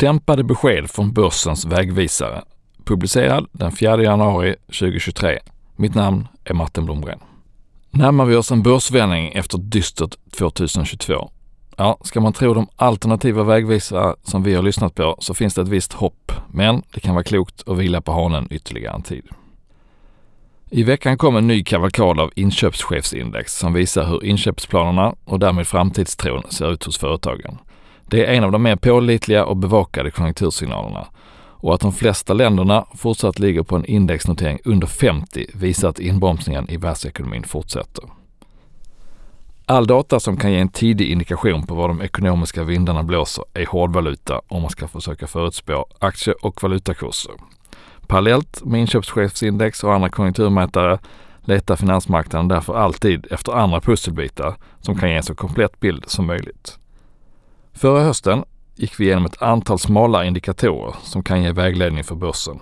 Dämpade besked från börsens vägvisare. Publicerad den 4 januari 2023. Mitt namn är Martin Blomgren. Närmar vi oss en börsvändning efter ett dystert 2022? Ja, ska man tro de alternativa vägvisare som vi har lyssnat på så finns det ett visst hopp, men det kan vara klokt att vila på hanen ytterligare en tid. I veckan kom en ny kavalkad av inköpschefsindex som visar hur inköpsplanerna och därmed framtidstron ser ut hos företagen. Det är en av de mer pålitliga och bevakade konjunktursignalerna och att de flesta länderna fortsatt ligger på en indexnotering under 50 visar att inbromsningen i världsekonomin fortsätter. All data som kan ge en tidig indikation på var de ekonomiska vindarna blåser är hårdvaluta om man ska försöka förutspå aktie och valutakurser. Parallellt med inköpschefsindex och andra konjunkturmätare letar finansmarknaden därför alltid efter andra pusselbitar som kan ge en så komplett bild som möjligt. Förra hösten gick vi igenom ett antal smala indikatorer som kan ge vägledning för börsen.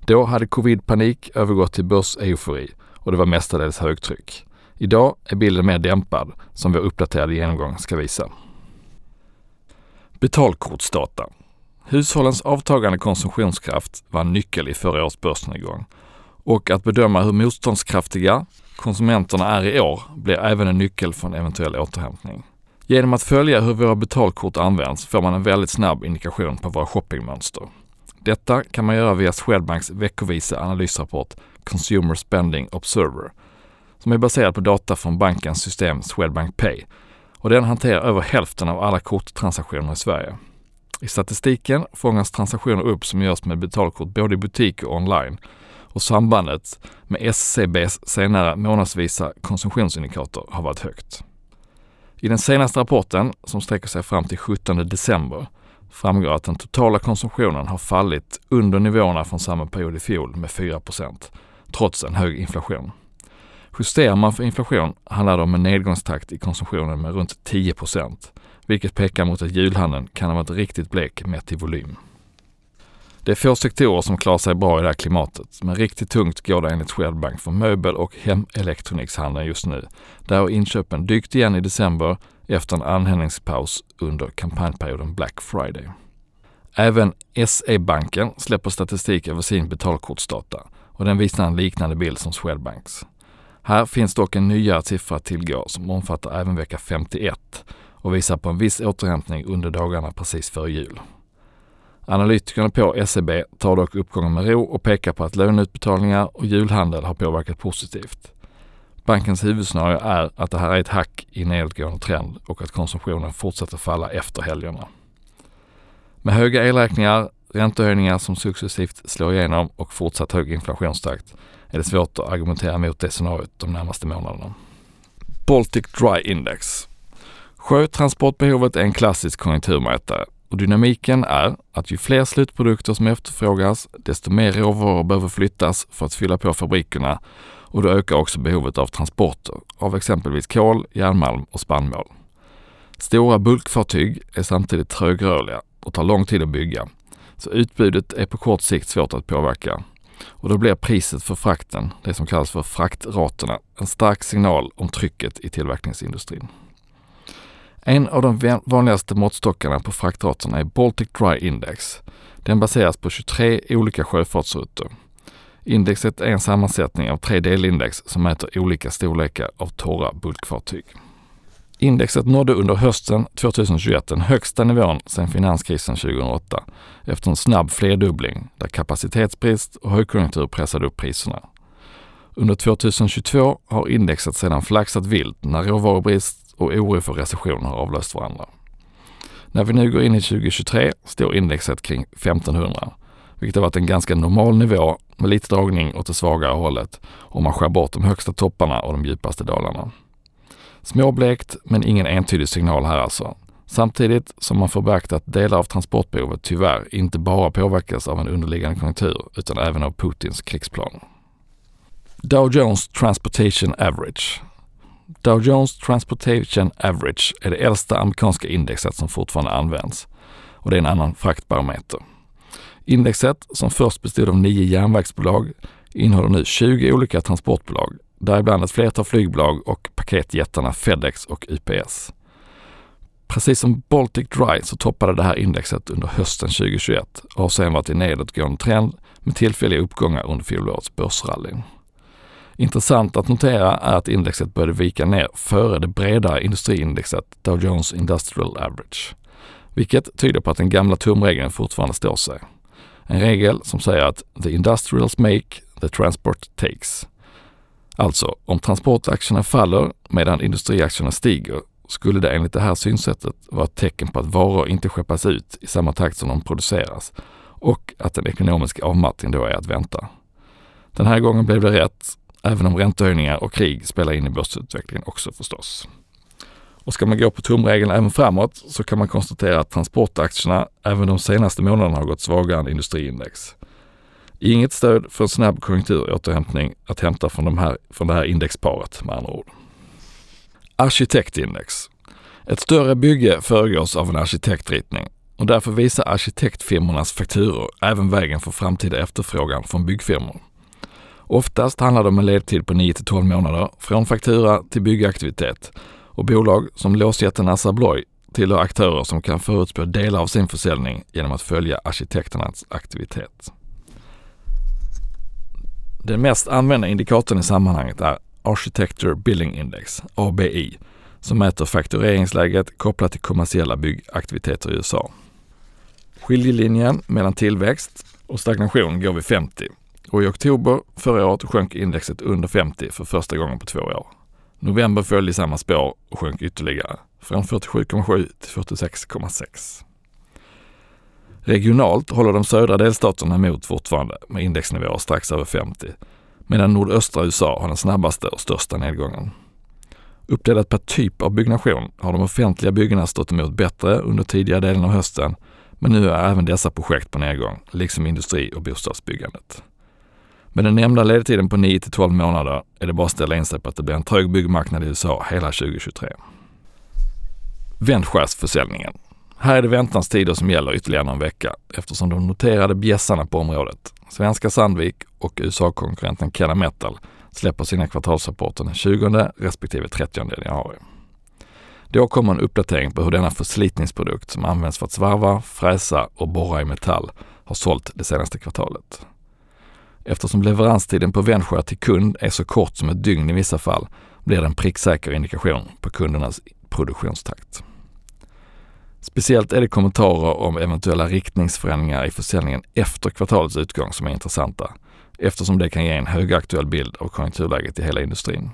Då hade covid-panik övergått till börseufori och det var mestadels högtryck. Idag är bilden mer dämpad, som vår uppdaterade genomgång ska visa. Betalkortsdata. Hushållens avtagande konsumtionskraft var en nyckel i förra årets börsnedgång. Och att bedöma hur motståndskraftiga konsumenterna är i år blir även en nyckel för en eventuell återhämtning. Genom att följa hur våra betalkort används får man en väldigt snabb indikation på våra shoppingmönster. Detta kan man göra via Swedbanks veckovisa analysrapport Consumer Spending Observer som är baserad på data från bankens system Swedbank Pay och den hanterar över hälften av alla korttransaktioner i Sverige. I statistiken fångas transaktioner upp som görs med betalkort både i butik och online och sambandet med SCBs senare månadsvisa konsumtionsindikator har varit högt. I den senaste rapporten, som sträcker sig fram till 17 december, framgår att den totala konsumtionen har fallit under nivåerna från samma period i fjol med 4% trots en hög inflation. Justerar man för inflation handlar det om en nedgångstakt i konsumtionen med runt 10% vilket pekar mot att julhandeln kan ha varit riktigt blek mätt i volym. Det är få sektorer som klarar sig bra i det här klimatet, men riktigt tungt går det enligt Swedbank för möbel och hemelektronikshandeln just nu. Där har inköpen dykt igen i december efter en anhängningspaus under kampanjperioden Black Friday. Även SE-banken släpper statistik över sin betalkortsdata och den visar en liknande bild som Swedbanks. Här finns dock en nyare siffra att tillgå som omfattar även vecka 51 och visar på en viss återhämtning under dagarna precis före jul. Analytikerna på SEB tar dock uppgången med ro och pekar på att löneutbetalningar och julhandel har påverkat positivt. Bankens huvudscenario är att det här är ett hack i nedåtgående trend och att konsumtionen fortsätter falla efter helgerna. Med höga elräkningar, räntehöjningar som successivt slår igenom och fortsatt hög inflationstakt är det svårt att argumentera mot det scenariot de närmaste månaderna. Baltic Dry Index. Sjötransportbehovet är en klassisk konjunkturmätare och dynamiken är att ju fler slutprodukter som efterfrågas, desto mer råvaror behöver flyttas för att fylla på fabrikerna och då ökar också behovet av transporter av exempelvis kol, järnmalm och spannmål. Stora bulkfartyg är samtidigt trögrörliga och tar lång tid att bygga, så utbudet är på kort sikt svårt att påverka. Och då blir priset för frakten, det som kallas för fraktraterna, en stark signal om trycket i tillverkningsindustrin. En av de vanligaste måttstockarna på fraktraterna är Baltic Dry Index. Den baseras på 23 olika sjöfartsrutter. Indexet är en sammansättning av tre delindex som mäter olika storlekar av torra bulkfartyg. Indexet nådde under hösten 2021 den högsta nivån sedan finanskrisen 2008 efter en snabb flerdubbling där kapacitetsbrist och högkonjunktur pressade upp priserna. Under 2022 har indexet sedan flaxat vilt när råvarubrist och oro för recession har avlöst varandra. När vi nu går in i 2023 står indexet kring 1500, vilket har varit en ganska normal nivå med lite dragning åt det svagare hållet om man skär bort de högsta topparna och de djupaste dalarna. Småblekt, men ingen entydig signal här alltså. Samtidigt som man får beakta att delar av transportbehovet tyvärr inte bara påverkas av en underliggande konjunktur utan även av Putins krigsplaner. Dow Jones Transportation Average Dow Jones Transportation Average är det äldsta amerikanska indexet som fortfarande används och det är en annan fraktbarometer. Indexet, som först bestod av nio järnvägsbolag, innehåller nu 20 olika transportbolag, däribland ett flertal flygbolag och paketjättarna Fedex och UPS. Precis som Baltic Dry så toppade det här indexet under hösten 2021 och har sedan varit i nedåtgående trend med tillfälliga uppgångar under fjolårets börsrally. Intressant att notera är att indexet började vika ner före det bredare industriindexet Dow Jones Industrial Average, vilket tyder på att den gamla tumregeln fortfarande står sig. En regel som säger att the industrials make, the transport takes. Alltså, om transportaktierna faller medan industriaktierna stiger skulle det enligt det här synsättet vara ett tecken på att varor inte skeppas ut i samma takt som de produceras och att en ekonomisk avmattning då är att vänta. Den här gången blev det rätt, även om räntehöjningar och krig spelar in i börsutvecklingen också förstås. Och ska man gå på tumregeln även framåt så kan man konstatera att transportaktierna även de senaste månaderna har gått svagare än industriindex. Inget stöd för en snabb konjunkturåterhämtning att hämta från, de här, från det här indexparet med andra ord. Arkitektindex. Ett större bygge föregås av en arkitektritning och därför visar arkitektfirmornas fakturor även vägen för framtida efterfrågan från byggfirmor. Oftast handlar det om en ledtid på 9 till 12 månader från faktura till byggaktivitet och bolag som låsjätten Assa Abloy tillhör aktörer som kan förutspå delar av sin försäljning genom att följa arkitekternas aktivitet. Den mest använda indikatorn i sammanhanget är Architecture Billing Index, ABI, som mäter faktureringsläget kopplat till kommersiella byggaktiviteter i USA. Skiljelinjen mellan tillväxt och stagnation går vid 50 och i oktober förra året sjönk indexet under 50 för första gången på två år. November följde i samma spår och sjönk ytterligare, från 47,7 till 46,6. Regionalt håller de södra delstaterna emot fortfarande med indexnivåer strax över 50, medan nordöstra USA har den snabbaste och största nedgången. Uppdelat per typ av byggnation har de offentliga byggena stått emot bättre under tidigare delen av hösten, men nu är även dessa projekt på nedgång, liksom industri och bostadsbyggandet. Med den nämnda ledtiden på 9 till 12 månader är det bara att ställa in sig på att det blir en trög byggmarknad i USA hela 2023. Vändskärtsförsäljningen. Här är det väntans tider som gäller ytterligare någon vecka eftersom de noterade bjässarna på området, svenska Sandvik och USA-konkurrenten Kenna Metal, släpper sina kvartalsrapporter den 20 respektive 30 januari. Då kommer en uppdatering på hur denna förslitningsprodukt som används för att svarva, fräsa och borra i metall har sålt det senaste kvartalet. Eftersom leveranstiden på Vändsjö till kund är så kort som ett dygn i vissa fall blir det en pricksäker indikation på kundernas produktionstakt. Speciellt är det kommentarer om eventuella riktningsförändringar i försäljningen efter kvartalets utgång som är intressanta eftersom det kan ge en högaktuell bild av konjunkturläget i hela industrin.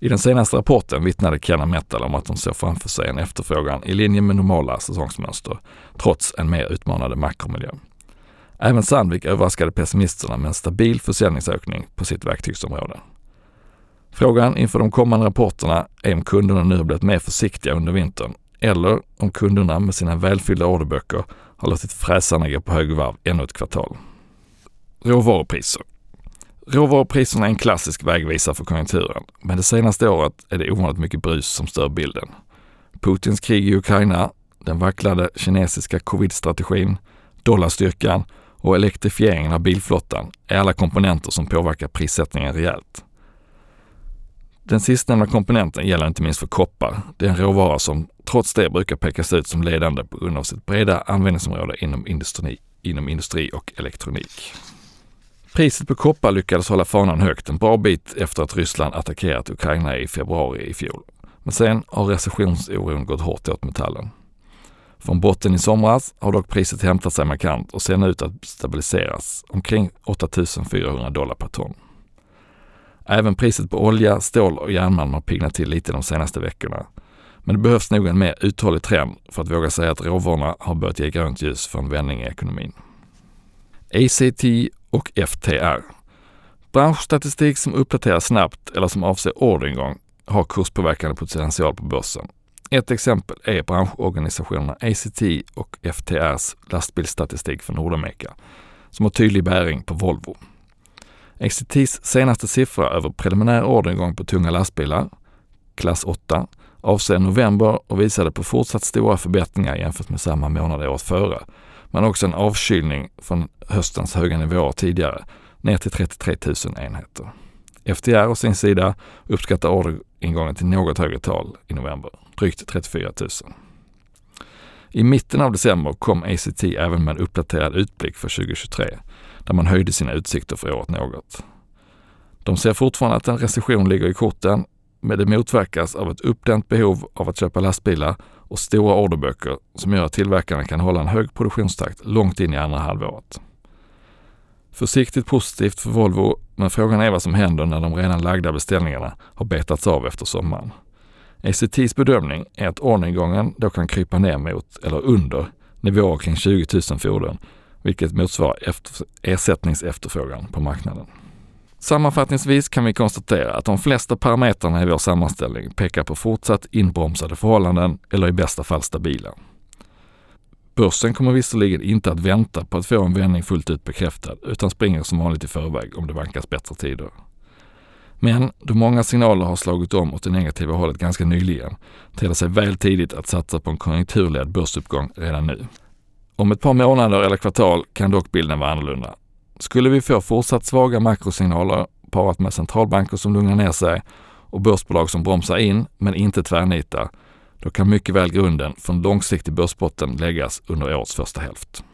I den senaste rapporten vittnade Kenna Metal om att de såg framför sig en efterfrågan i linje med normala säsongsmönster trots en mer utmanande makromiljö. Även Sandvik överraskade pessimisterna med en stabil försäljningsökning på sitt verktygsområde. Frågan inför de kommande rapporterna är om kunderna nu har blivit mer försiktiga under vintern eller om kunderna med sina välfyllda orderböcker har låtit fräsarna gå på högvarv ännu ett kvartal. Råvarupriser. Råvarupriserna är en klassisk vägvisare för konjunkturen, men det senaste året är det ovanligt mycket brus som stör bilden. Putins krig i Ukraina, den vacklade kinesiska covid-strategin, dollarstyrkan och elektrifieringen av bilflottan är alla komponenter som påverkar prissättningen rejält. Den sistnämnda komponenten gäller inte minst för koppar. Det är en råvara som trots det brukar pekas ut som ledande på grund av sitt breda användningsområde inom industri, inom industri och elektronik. Priset på koppar lyckades hålla fanan högt en bra bit efter att Ryssland attackerat Ukraina i februari i fjol. Men sen har recessionsoron gått hårt åt metallen. Från botten i somras har dock priset hämtat sig markant och ser nu ut att stabiliseras omkring 8400 dollar per ton. Även priset på olja, stål och järnmalm har pignat till lite de senaste veckorna. Men det behövs nog en mer uthållig trend för att våga säga att råvarorna har börjat ge grönt ljus för en vändning i ekonomin. ACT och FTR. Branschstatistik som uppdateras snabbt eller som avser orderingång har kurspåverkande potential på börsen. Ett exempel är branschorganisationerna ACT och FTRs lastbilsstatistik för Nordamerika som har tydlig bäring på Volvo. ACTs senaste siffra över preliminär orderingång på tunga lastbilar, klass 8, avser november och visade på fortsatt stora förbättringar jämfört med samma månad året före, men också en avkylning från höstens höga nivåer tidigare, ner till 33 000 enheter. FTR å sin sida uppskattar orderingången till något högre tal i november, drygt 34 000. I mitten av december kom ACT även med en uppdaterad utblick för 2023 där man höjde sina utsikter för året något. De ser fortfarande att en recession ligger i korten, men det motverkas av ett uppdämt behov av att köpa lastbilar och stora orderböcker som gör att tillverkarna kan hålla en hög produktionstakt långt in i andra halvåret. Försiktigt positivt för Volvo, men frågan är vad som händer när de redan lagda beställningarna har betats av efter sommaren. ACTs bedömning är att orderingången då kan krypa ner mot, eller under, nivåer kring 20 000 fordon, vilket motsvarar efter, ersättningsefterfrågan på marknaden. Sammanfattningsvis kan vi konstatera att de flesta parametrarna i vår sammanställning pekar på fortsatt inbromsade förhållanden eller i bästa fall stabila. Börsen kommer visserligen inte att vänta på att få en vändning fullt ut bekräftad utan springer som vanligt i förväg om det vankas bättre tider. Men då många signaler har slagit om åt det negativa hållet ganska nyligen ter det sig väl tidigt att satsa på en konjunkturledd börsuppgång redan nu. Om ett par månader eller kvartal kan dock bilden vara annorlunda. Skulle vi få fortsatt svaga makrosignaler parat med centralbanker som lugnar ner sig och börsbolag som bromsar in men inte tvärnitar, då kan mycket väl grunden för en långsiktig börsbotten läggas under årets första hälft.